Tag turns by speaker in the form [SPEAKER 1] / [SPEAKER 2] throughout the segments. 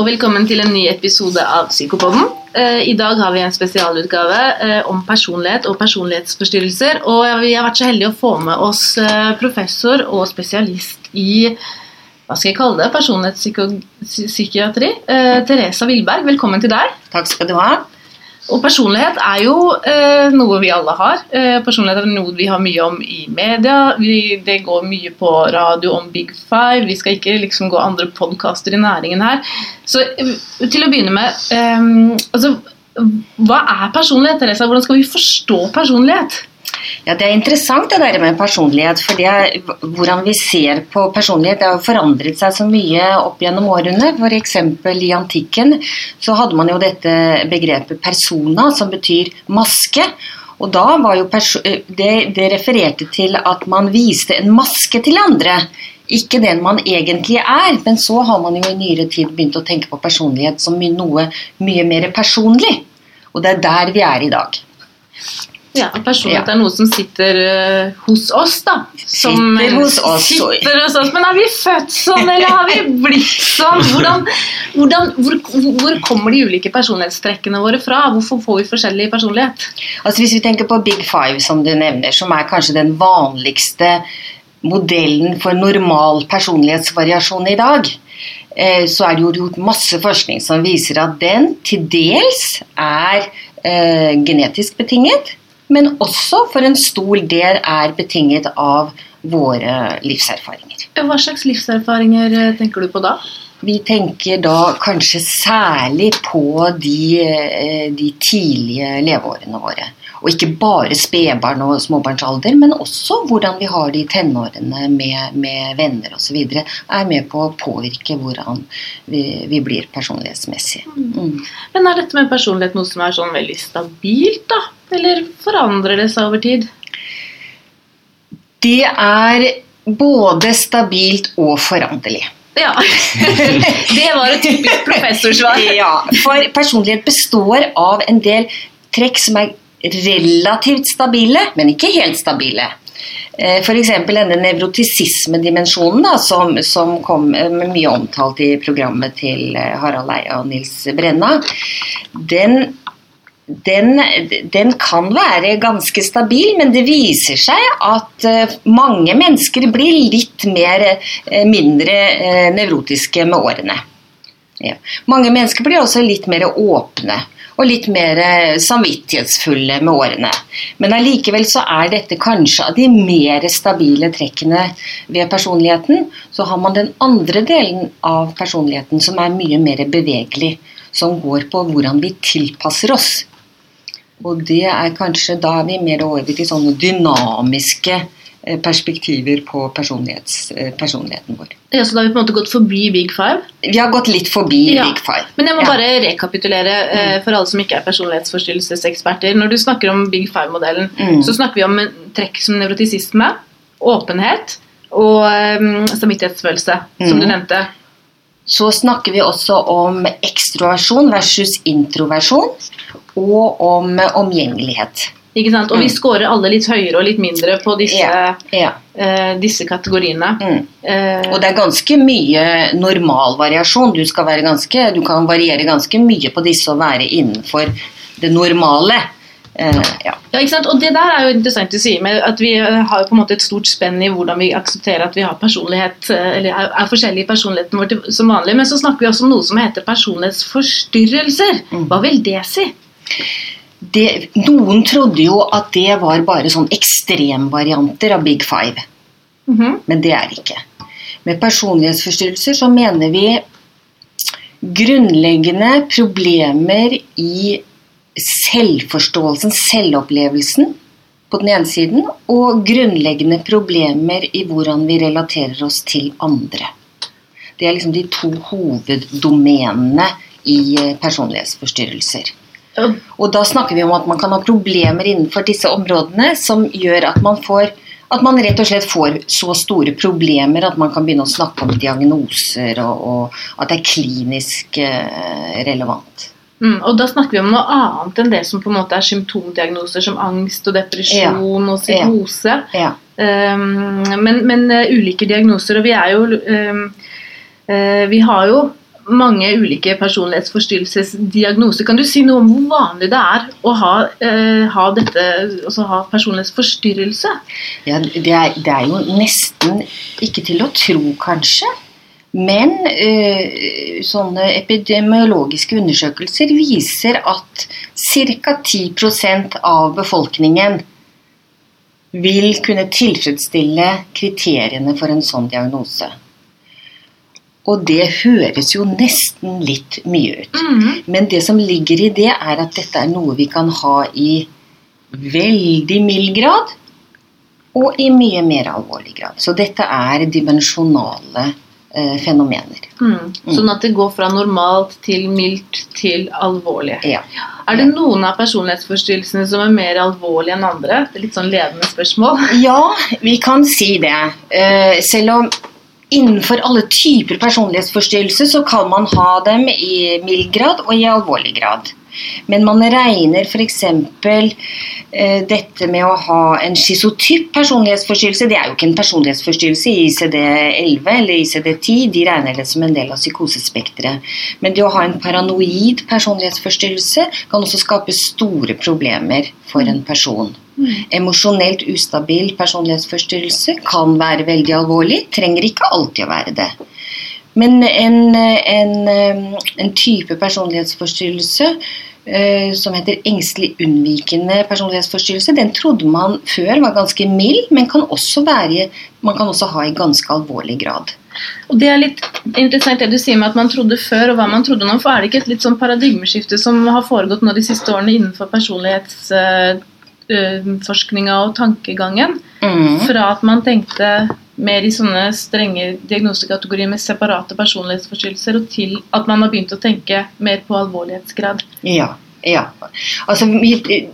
[SPEAKER 1] og velkommen til en ny episode av Psykopodden. Eh, I dag har vi en spesialutgave eh, om personlighet og personlighetsforstyrrelser. Og vi har vært så heldige å få med oss eh, professor og spesialist i hva skal jeg kalle det, personlighetspsykiatri. Teresa Wilberg, velkommen til deg.
[SPEAKER 2] Takk skal du ha.
[SPEAKER 1] Og personlighet er jo eh, noe vi alle har. Eh, personlighet er noe vi har mye om i media. Vi, det går mye på radio om Big Five. Vi skal ikke liksom gå andre podkaster i næringen her. Så eh, til å begynne med eh, altså, Hva er personlighet, Teresa? Hvordan skal vi forstå personlighet?
[SPEAKER 2] Ja, Det er interessant det der med personlighet. for er, Hvordan vi ser på personlighet det har forandret seg så mye opp gjennom årene. F.eks. i antikken så hadde man jo dette begrepet persona, som betyr maske. Og da var jo det, det refererte til at man viste en maske til andre. Ikke den man egentlig er. Men så har man jo i nyere tid begynt å tenke på personlighet som noe mye mer personlig. Og det er der vi er i dag.
[SPEAKER 1] Ja, personlighet ja. er noe som sitter uh, hos oss, da.
[SPEAKER 2] Som, sitter hos oss.
[SPEAKER 1] Sitter hos oss. Men er vi født sånn, eller har vi blitt sånn? Hvordan, hvordan, hvor, hvor, kommer de ulike personlighetstrekkene våre fra? Hvorfor får vi forskjellig personlighet?
[SPEAKER 2] Altså Hvis vi tenker på Big Five, som du nevner, som er kanskje den vanligste modellen for normal personlighetsvariasjon i dag, eh, så er det gjort masse forskning som viser at den til dels er eh, genetisk betinget men også for en stor del er betinget av våre livserfaringer.
[SPEAKER 1] Hva slags livserfaringer eh, tenker du på da?
[SPEAKER 2] Vi tenker da kanskje særlig på de, eh, de tidlige leveårene våre. Og ikke bare spedbarn og småbarnsalder, men også hvordan vi har det i tenårene med, med venner osv. er med på å påvirke hvordan vi, vi blir personlighetsmessig.
[SPEAKER 1] Mm. Men er dette med personlighet noe som er sånn veldig stabilt, da? Eller forandrer det seg over tid?
[SPEAKER 2] Det er både stabilt og foranderlig.
[SPEAKER 1] Ja. det var et typisk professorsvar.
[SPEAKER 2] ja, for personlighet består av en del trekk som er relativt stabile, men ikke helt stabile. Eh, F.eks. denne nevrotisismedimensjonen som, som kom eh, mye omtalt i programmet til eh, Harald Eia og Nils Brenna. Den, den, den, kan være ganske stabil, men det viser seg at mange mennesker blir litt mer, mindre nevrotiske med årene. Ja. Mange mennesker blir også litt mer åpne og litt mer eh, samvittighetsfulle med årene. Men allikevel så er dette kanskje av de mer stabile trekkene ved personligheten. Så har man den andre delen av personligheten som er mye mer bevegelig. Som går på hvordan vi tilpasser oss. Og det er kanskje da er vi mer over til sånne dynamiske Eh, perspektiver på eh, personligheten vår.
[SPEAKER 1] Ja, Så da har vi på en måte gått forbi Big Five?
[SPEAKER 2] Vi har gått litt forbi ja. Big Five.
[SPEAKER 1] Men jeg må ja. bare rekapitulere eh, mm. for alle som ikke er personlighetsforstyrrelseseksperter. Når du snakker om Big Five-modellen, mm. så snakker vi om trekk som nevrotisisme, åpenhet og um, samvittighetsfølelse, mm. som du nevnte.
[SPEAKER 2] Så snakker vi også om ekstroversjon versus introversjon, og om omgjengelighet.
[SPEAKER 1] Ikke sant? Og vi mm. scorer alle litt høyere og litt mindre på disse, ja, ja. Uh, disse kategoriene. Mm.
[SPEAKER 2] Uh, og det er ganske mye normal variasjon. Du, ganske, du, kan variere ganske mye på disse og være innenfor det normale. Uh,
[SPEAKER 1] ja. ja. ikke sant? Og det der er jo interessant å si, med at vi har på en måte et stort spenn i hvordan vi aksepterer at vi har personlighet, eller er, er forskjellig i personligheten vår som vanlig. Men så snakker vi også om noe som heter personlighetsforstyrrelser. Mm. Hva vil det si?
[SPEAKER 2] Det, noen trodde jo at det var bare sånn ekstremvarianter av Big Five. Mm -hmm. Men det er det ikke. Med personlighetsforstyrrelser så mener vi grunnleggende problemer i selvforståelsen, selvopplevelsen, på den ene siden, og grunnleggende problemer i hvordan vi relaterer oss til andre. Det er liksom de to hoveddomenene i personlighetsforstyrrelser. Og da snakker vi om at man kan ha problemer innenfor disse områdene som gjør at man får at man rett og slett får så store problemer at man kan begynne å snakke om diagnoser, og, og at det er klinisk eh, relevant.
[SPEAKER 1] Mm, og da snakker vi om noe annet enn det som på en måte er symptomdiagnoser som angst og depresjon ja. og psykose. Ja. Ja. Um, men, men uh, ulike diagnoser, og vi er jo um, uh, Vi har jo mange ulike personlighetsforstyrrelsesdiagnoser. Kan du si noe om hvor vanlig det er å ha, eh, ha dette, altså ha personlighetsforstyrrelse?
[SPEAKER 2] Ja, det er, det er, jo nesten ikke til å tro, kanskje. Men eh, sånne epidemiologiske undersøkelser viser at ca. 10% av befolkningen vil kunne tilfredsstille kriteriene for en sånn diagnose. Og det høres jo nesten litt mye ut.
[SPEAKER 1] Mm.
[SPEAKER 2] Men det som ligger i det, er at dette er noe vi kan ha i veldig mild grad og i mye mer alvorlig grad. Så dette er dimensjonale eh, fenomener.
[SPEAKER 1] Mm. Sånn at det går fra normalt til mildt til alvorlig.
[SPEAKER 2] Ja.
[SPEAKER 1] Er det noen av personlighetsforstyrrelsene som er mer alvorlige enn andre? Det er litt sånn ledende spørsmål.
[SPEAKER 2] ja, vi kan si det. Eh, selv om Innenfor alle typer personlighetsforstyrrelser så kan man ha dem i mild grad og i alvorlig grad. Men man regner f.eks. Eh, dette med å ha en schizotyp personlighetsforstyrrelse. Det er jo ikke en personlighetsforstyrrelse i ICD-11 eller ICD-10. De regner det som en del av psykosespekteret. Men det å ha en paranoid personlighetsforstyrrelse kan også skape store problemer for en person. Emosjonelt ustabil personlighetsforstyrrelse kan være veldig alvorlig, trenger ikke alltid å være det. Men en, en, en type personlighetsforstyrrelse eh, som heter engstelig unnvikende personlighetsforstyrrelse, den trodde man før var ganske mild, men kan være, man kan også ha i ganske alvorlig grad.
[SPEAKER 1] Og Det er litt interessant det du sier med at man trodde før og hva man trodde nå. For er det ikke et litt sånn paradigmeskifte som har foregått nå de siste årene innenfor personlighets forskninga og tankegangen.
[SPEAKER 2] Mm.
[SPEAKER 1] Fra at man tenkte mer i sånne strenge diagnosekategorier med separate personlighetsforstyrrelser, og til at man har begynt å tenke mer på alvorlighetsgrad.
[SPEAKER 2] Ja, ja. Altså,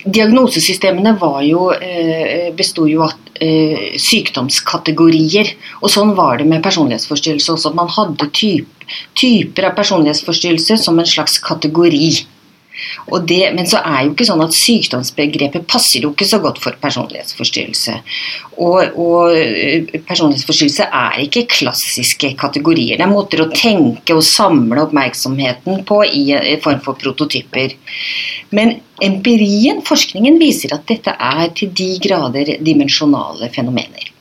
[SPEAKER 2] diagnosesystemene var jo, eh, besto jo av eh, sykdomskategorier. Og sånn var det med personlighetsforstyrrelse også. Man hadde typ, typer av personlighetsforstyrrelse som en slags kategori. Det, men så er jo ikke sånn at sykdomsbegrepet passer jo ikke så godt for personlighetsforstyrrelse. Og, og eh, personlighetsforstyrrelse er ikke klassiske kategorier. Det er måter å tenke og samle oppmerksomheten på i i form for prototyper. Men empirien, forskningen, viser at dette er til de grader dimensjonale fenomener.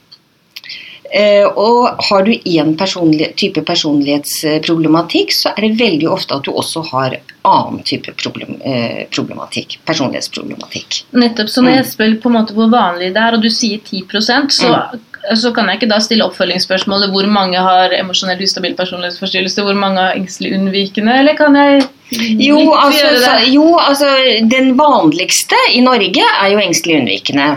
[SPEAKER 2] Eh, og har du én personlig, type personlighetsproblematikk, så er det veldig ofte at du også har annen type problem, eh, problematikk. Personlighetsproblematikk.
[SPEAKER 1] Nettopp. Så når jeg spør på en måte hvor vanlig det er, og du sier 10% så mm så kan jeg ikke da stille oppfølgingsspørsmålet hvor mange har emosjonell ustabil personlighetsforstyrrelse, hvor mange har engstelig unnvikende, eller kan jeg
[SPEAKER 2] jo altså, så, jo, altså Den vanligste i Norge er jo engstelig unnvikende.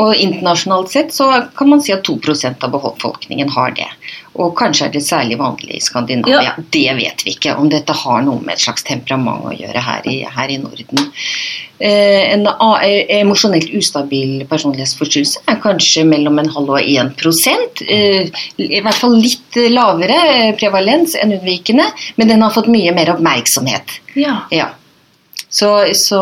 [SPEAKER 2] Og internasjonalt sett så kan man si at 2% av befolkningen har det. Og kanskje er det særlig vanlig i Skandinavia. Ja. Det vet vi ikke. Om dette har noe med et slags temperament å gjøre her i, her i Norden. Eh, en emosjonelt ustabil personlighetsforstyrrelse er kanskje mellom en halv og 1 prosent. Eh, I hvert fall litt lavere prevalens enn unnvikende, men den har fått mye mer oppmerksomhet.
[SPEAKER 1] Ja.
[SPEAKER 2] ja. Så, så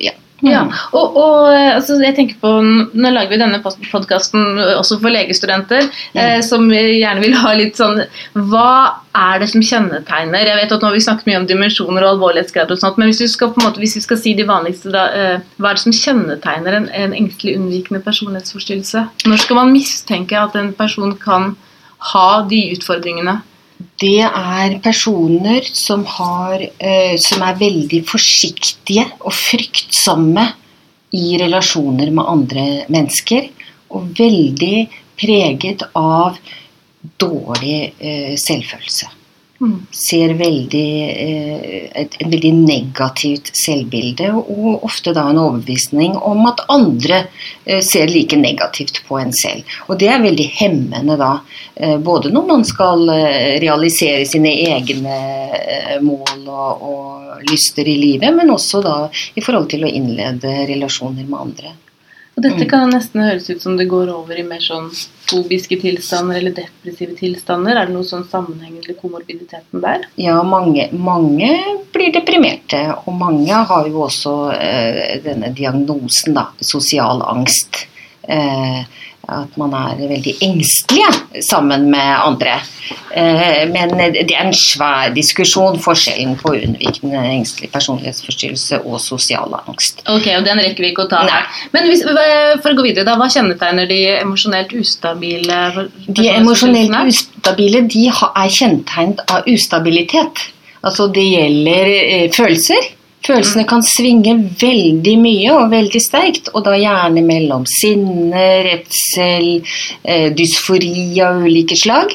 [SPEAKER 2] ja.
[SPEAKER 1] Ja, og, og eh, altså, jeg tenker på, Nå lager vi denne podkasten også for legestudenter, mm. eh, som gjerne vil ha litt sånn Hva er det som kjennetegner Jeg vet at nå har vi snakket mye om dimensjoner og alvorlighetsgrad, og sånt, men hvis vi skal, måte, hvis vi skal si de vanligste, da, eh, hva er det som kjennetegner en, en engstelig unnvikende personlighetsforstyrrelse? Når skal man mistenke at en person kan ha de utfordringene?
[SPEAKER 2] Det er personer som, har, eh, som er veldig forsiktige og fryktsomme i relasjoner med andre mennesker. Og veldig preget av dårlig eh, selvfølelse. Mm. Ser veldig, eh, et, et, veldig negativt selvbilde, og ofte da en overbevisning om at andre eh, ser like negativt på en selv. Og det er veldig hemmende da, eh, både når man skal realisere sine egne mål og, og lyster i livet, men også da i forhold til å innlede relasjoner med andre.
[SPEAKER 1] Og dette kan nesten høres ut som det går over i mer sånn fobiske tilstander eller depressive tilstander. Er det noe sånn sammenheng til komorbiditeten der?
[SPEAKER 2] Ja, mange, mange, blir deprimerte. Og mange har jo også eh, denne diagnosen, da, sosial angst. Eh, at man er veldig engstelig sammen med andre. Eh, men det er en svær diskusjon, forskjellen på unnvikende engstelig personlighetsforstyrrelse og sosial angst.
[SPEAKER 1] Ok, og Den rekker vi ikke å ta her. Men hvis, for å gå videre da, Hva kjennetegner de emosjonelt ustabile?
[SPEAKER 2] De emosjonelt ustabile de er kjennetegnet av ustabilitet. Altså Det gjelder eh, følelser Følelsene kan svinge veldig mye og veldig sterkt, og da gjerne mellom sinne, redsel, eh, dysfori av ulike slag.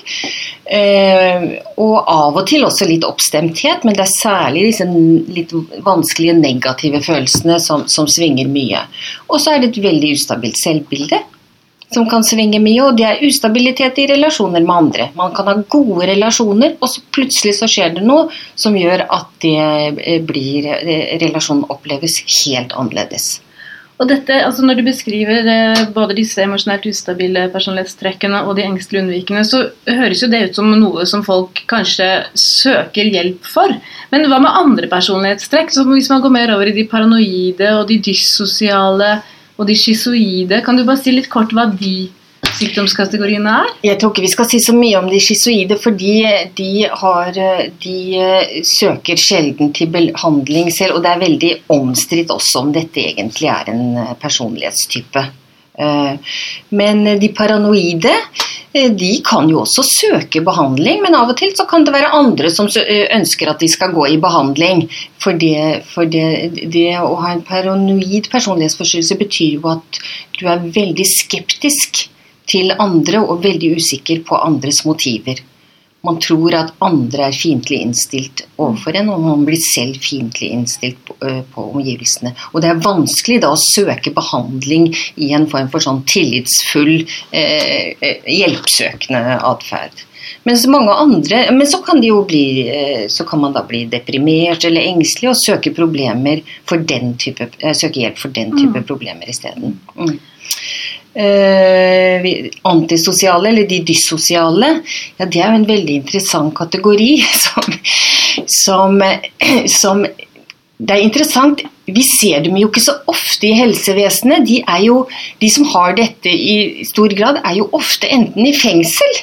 [SPEAKER 2] Eh, og av og til også litt oppstemthet, men det er særlig disse litt vanskelige negative følelsene som, som svinger mye. Og så er det et veldig ustabilt selvbilde som kan svinge mye, og det er ustabilitet i relasjoner med andre. Man kan ha gode relasjoner, og så plutselig så skjer det noe som gjør at det eh, blir, eh, relasjonen oppleves helt annerledes.
[SPEAKER 1] Og dette, altså Når du beskriver eh, både disse emosjonelt ustabile personlighetstrekkene og de engstelige unnvikende, så høres jo det ut som noe som folk kanskje søker hjelp for. Men hva med andre personlighetstrekk? Så hvis man går mer over i de paranoide og de dyssosiale og de schizoide. Kan du bare si litt kort hva de sykdomskategoriene er?
[SPEAKER 2] Jeg tror ikke vi skal si så mye om de schizoide, fordi de, har, de eh, søker sjelden til behandling selv. Og det er veldig omstridt også om dette egentlig er en eh, personlighetstype. Eh, men de paranoide de kan jo også søke behandling, men av og til så kan det være andre som eh, ønsker at de skal gå i behandling. For det, for det, det å ha en paranoid personlighetsforstyrrelse betyr jo at du er veldig skeptisk til andre og veldig usikker på andres motiver man tror at andre er fiendtlig innstilt overfor en, og man blir selv fiendtlig innstilt på, på, omgivelsene. Og det er vanskelig da å søke behandling i en form for sånn tillitsfull, eh, hjelpsøkende atferd. Mens mange andre, men så kan, bli, så kan man da bli deprimert eller engstelig og søke, type, søke hjelp for den type mm. problemer isteden. Mm eh, antisosiale, eller de dyssosiale, ja, det er jo en veldig interessant kategori som, som, som det er interessant, Vi ser dem jo ikke så ofte i helsevesenet. De, jo, de som har dette i stor grad, er jo ofte enten i fengsel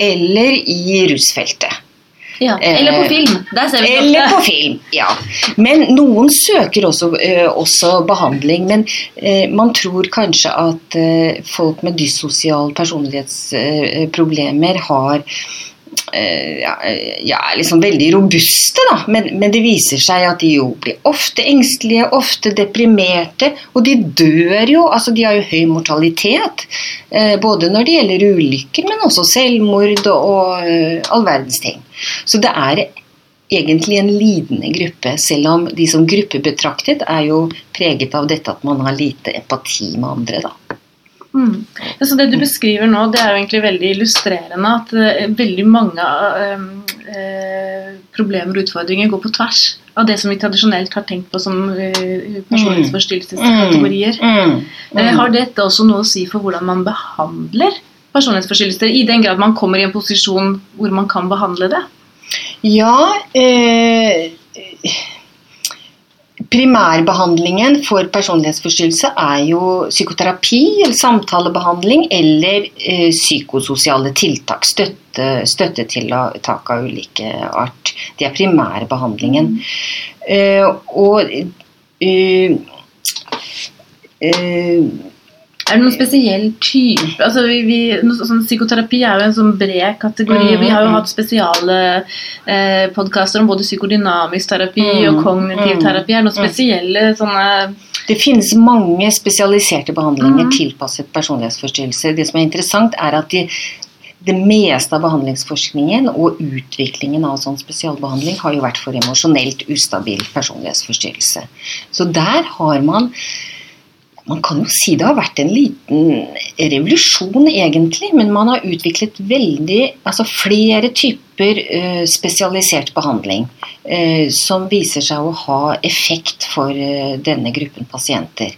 [SPEAKER 2] eller i rusfeltet.
[SPEAKER 1] Ja, eller på film. Der ser vi
[SPEAKER 2] eller på film, ja. Men noen søker også, uh, også behandling. Men uh, man tror kanskje at folk med dyssosiale personlighetsproblemer har ja, ja, liksom veldig robuste, da. Men, men, det viser seg at de jo blir ofte engstelige, ofte deprimerte. Og de dør jo. altså De har jo høy mortalitet. både når det gjelder ulykker, men også selvmord og, og all verdens ting. Så det er egentlig en lidende gruppe, selv om de som gruppe betraktet er jo preget av dette at man har lite empati med andre. da.
[SPEAKER 1] Mm. Så Det du beskriver nå, det er jo egentlig veldig illustrerende at uh, veldig mange uh, uh, problemer og utfordringer går på tvers av det som vi tradisjonelt har tenkt på som personlighetsforstyrrelseskategorier. Mm. Mm. mm. Har dette også noe å si for hvordan man behandler personlighetsforstyrrelser, i den grad man kommer i en posisjon hvor man kan behandle det?
[SPEAKER 2] Ja eh, Primærbehandlingen for personlighetsforstyrrelse er jo psykoterapi, eller samtalebehandling eller eh, psykososiale tiltak. Støtte, støtte til tak av ulike art. Det er primærbehandlingen. Mm. Eh, og eh,
[SPEAKER 1] eh, er det noen spesiell type altså vi, vi, sånn, Psykoterapi er jo en sånn bred kategori. Mm, vi har jo hatt spesiale eh, podkaster om både psykodynamisk terapi mm, og kognitiv mm, terapi. Er det noen spesielle sånne
[SPEAKER 2] Det finnes mange spesialiserte behandlinger mm. tilpasset personlighetsforstyrrelser. Det som er interessant, er at de, det meste av behandlingsforskningen og utviklingen av sånn spesialbehandling har jo vært for emosjonelt ustabil personlighetsforstyrrelse. Så der har man man kan jo si det har vært en liten revolusjon, egentlig. Men man har utviklet veldig, altså flere typer uh, spesialisert behandling uh, som viser seg å ha effekt for uh, denne gruppen pasienter.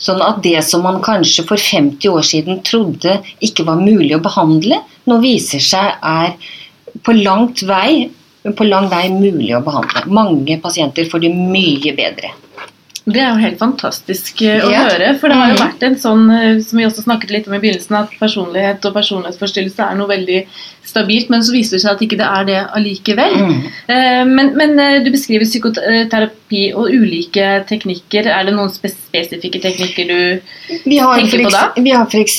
[SPEAKER 2] Sånn at det som man kanskje for 50 år siden trodde ikke var mulig å behandle, nå viser seg er på langt vei på lang vei mulig å behandle. Mange pasienter får det mye bedre.
[SPEAKER 1] Det er jo helt fantastisk eh, å
[SPEAKER 2] Ja.
[SPEAKER 1] høre. For det har jo
[SPEAKER 2] Mhm.
[SPEAKER 1] vært en sånn, eh, som vi også snakket litt om i begynnelsen, at personlighet og personlighetsforstyrrelse er noe veldig stabilt, men så viser det seg at ikke det er det allikevel.
[SPEAKER 2] Mm.
[SPEAKER 1] Eh, Men, men du beskriver psykoterapi og ulike teknikker. Er det noen spesifikke teknikker du tenker på da?
[SPEAKER 2] Vi har f.eks.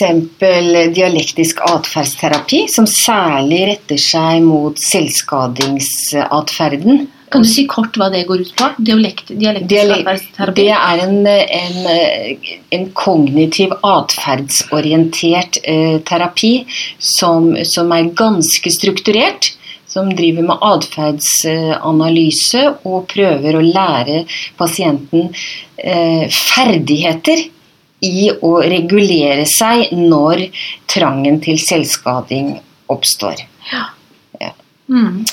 [SPEAKER 2] dialektisk atferdsterapi, som særlig retter seg mot selvskadingsatferden.
[SPEAKER 1] Kan du si kort hva det går ut på? Dialekt, dialektisk atferdsterapi?
[SPEAKER 2] Det er en, en, en kognitiv atferdsorientert eh, terapi som, som er ganske strukturert. Som driver med atferdsanalyse og prøver å lære pasienten eh, ferdigheter i å regulere seg når trangen til selvskading oppstår.
[SPEAKER 1] Ja, Mm.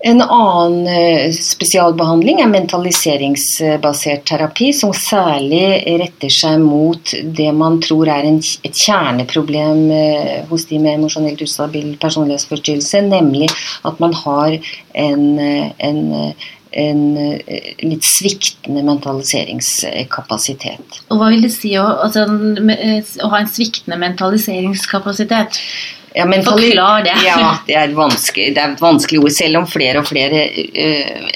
[SPEAKER 2] En annen eh, spesialbehandling er mentaliseringsbasert terapi, som særlig retter seg mot det man tror er en, et kjerneproblem eh, hos de med emosjonelt ustabil personlighetsforstyrrelse, nemlig at man har en, eh, en, en litt sviktende mentaliseringskapasitet.
[SPEAKER 1] Og hva vil det si å, altså, å ha en sviktende mentaliseringskapasitet?
[SPEAKER 2] Ja,
[SPEAKER 1] Forklar det.
[SPEAKER 2] Ja, det er, vanskelig, det er et vanskelig ord, selv om flere og flere øh,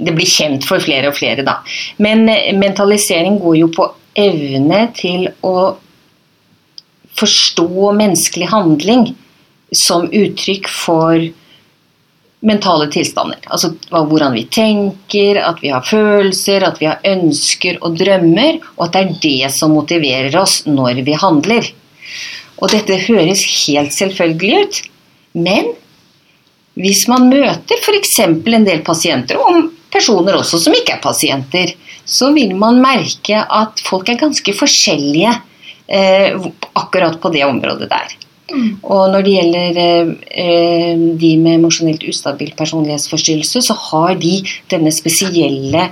[SPEAKER 2] Det blir kjent for flere og flere, da. Men øh, mentalisering går jo på evne til å forstå menneskelig handling som uttrykk for mentale tilstander. Altså hvordan vi tenker, at vi har følelser, at vi har ønsker og drømmer, og at det er det som motiverer oss når vi handler. Og dette høres helt selvfølgelig ut, men hvis man møter f.eks. en del pasienter, og personer også som ikke er pasienter, så vil man merke at folk er ganske forskjellige eh, akkurat på det området der. Og når det gjelder eh, eh, de med emosjonelt ustabil personlighetsforstyrrelse, så har de denne spesielle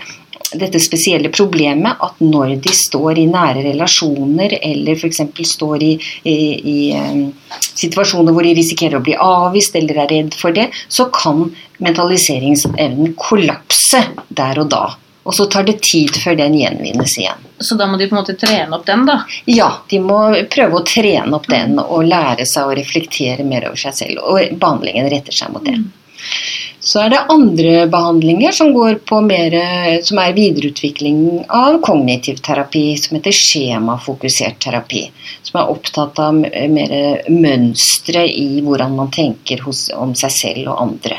[SPEAKER 2] dette spesielle problemet at når de står i nære relasjoner eller f.eks. står i, i, i eh, situasjoner hvor de risikerer å bli avvist eller er redd for det, så kan mentaliseringsevnen kollapse der og da. Og så tar det tid før den gjenvinnes igjen.
[SPEAKER 1] Så da må de på en måte trene opp den, da?
[SPEAKER 2] Ja, de må prøve å trene opp den og lære seg å reflektere mer over seg selv. Og behandlingen retter seg mot det. Så er det andre behandlinger som går på mer, som er videreutvikling av kognitiv terapi, som heter skjemafokusert terapi. Som er opptatt av mer mønstre i hvordan man tenker hos, om seg selv og andre.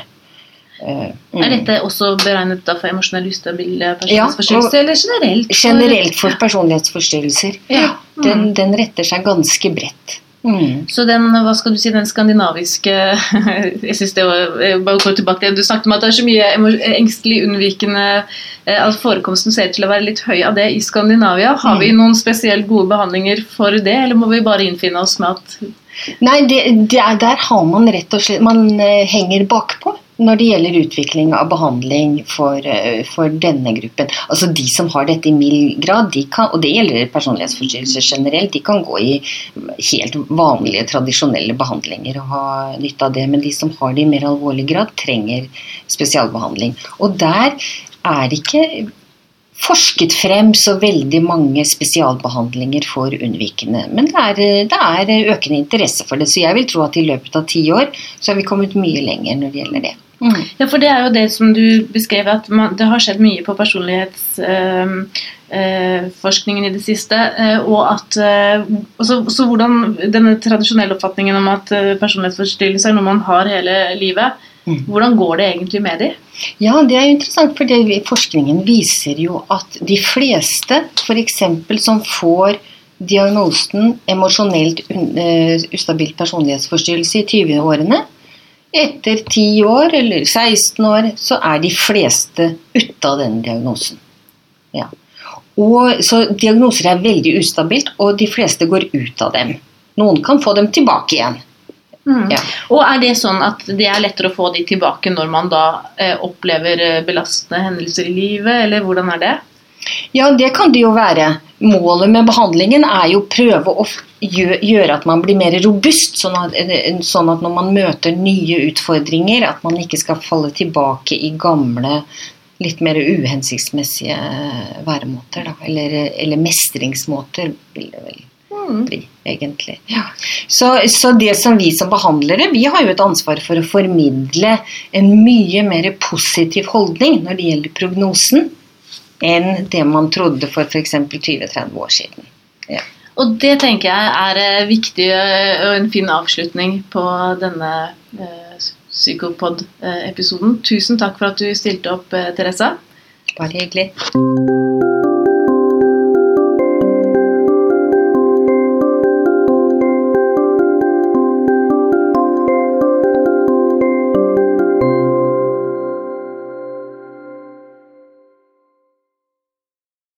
[SPEAKER 2] Eh, mm.
[SPEAKER 1] Er dette også beregnet for emosjonell ustabil personlighetsforstyrrelse,
[SPEAKER 2] ja,
[SPEAKER 1] eller generelt?
[SPEAKER 2] Generelt for personlighetsforstyrrelser.
[SPEAKER 1] Ja. Mm.
[SPEAKER 2] Den, den retter seg ganske bredt. Mm.
[SPEAKER 1] Så den, hva skal du si, den skandinaviske Jeg synes det var, jeg bare går tilbake til du snakket om at det er så mye engstelig unnvikende eh, At forekomsten ser ut til å være litt høy av det i Skandinavia. Har vi noen spesielt gode behandlinger for det, eller må vi bare innfinne oss med at
[SPEAKER 2] Nei, det, det er, der har man rett og slett Man eh, henger bakpå når det gjelder utvikling av behandling for, eh, for denne gruppen. Altså De som har dette i mild grad, de kan, og det gjelder personlighetsforstyrrelser generelt, de kan gå i helt vanlige, tradisjonelle behandlinger og ha nytte av det. Men de som har det i mer alvorlig grad, trenger spesialbehandling. Og der er det ikke forsket frem så veldig mange spesialbehandlinger for unnvikende. Men det er, det er økende interesse for det, så jeg vil tro at i løpet av ti år så har vi kommet mye lenger når det gjelder det. Mm.
[SPEAKER 1] Ja, for det er jo det som du beskrev, at man, det har skjedd mye på personlighetsforskningen øh, øh, i det siste. Øh, og at eh, så, så hvordan denne tradisjonelle oppfatningen om at eh, personlighetsforstyrrelse er noe man har hele livet. Hvordan går det egentlig med de?
[SPEAKER 2] Ja, det er jo interessant, for forskningen viser jo at de fleste f.eks. som får diagnosen emosjonelt eh, ustabil personlighetsforstyrrelse i 20-årene, etter 10 år eller 16 år, så er de fleste ute av den diagnosen. Ja. Og, så diagnoser er veldig ustabilt, og de fleste går ut av dem. Noen kan få dem tilbake igjen.
[SPEAKER 1] Mm.
[SPEAKER 2] Ja.
[SPEAKER 1] Og er det sånn at det er lettere å få de tilbake når man da eh, opplever eh, belastende hendelser i livet, eller hvordan er det?
[SPEAKER 2] Ja, det kan det jo være. Målet med behandlingen er jo å prøve å gjøre at man blir mer robust, sånn at, eh, sånn at når man møter nye utfordringer, at man ikke skal falle tilbake i gamle litt mer uhensiktsmessige væremåter, da. Eller, eller mestringsmåter, vil det vel
[SPEAKER 1] Mm.
[SPEAKER 2] egentlig. Ja. Så, så det som vi som behandlere, vi har jo et ansvar for å formidle en mye mer positiv holdning når det gjelder prognosen, enn det man trodde for f.eks. 20-30 år siden.
[SPEAKER 1] Og det tenker jeg er eh, viktig eh, og en fin avslutning på denne eh, Psykopod-episoden. Tusen takk for at du stilte opp, Teresa.
[SPEAKER 2] Bare hyggelig.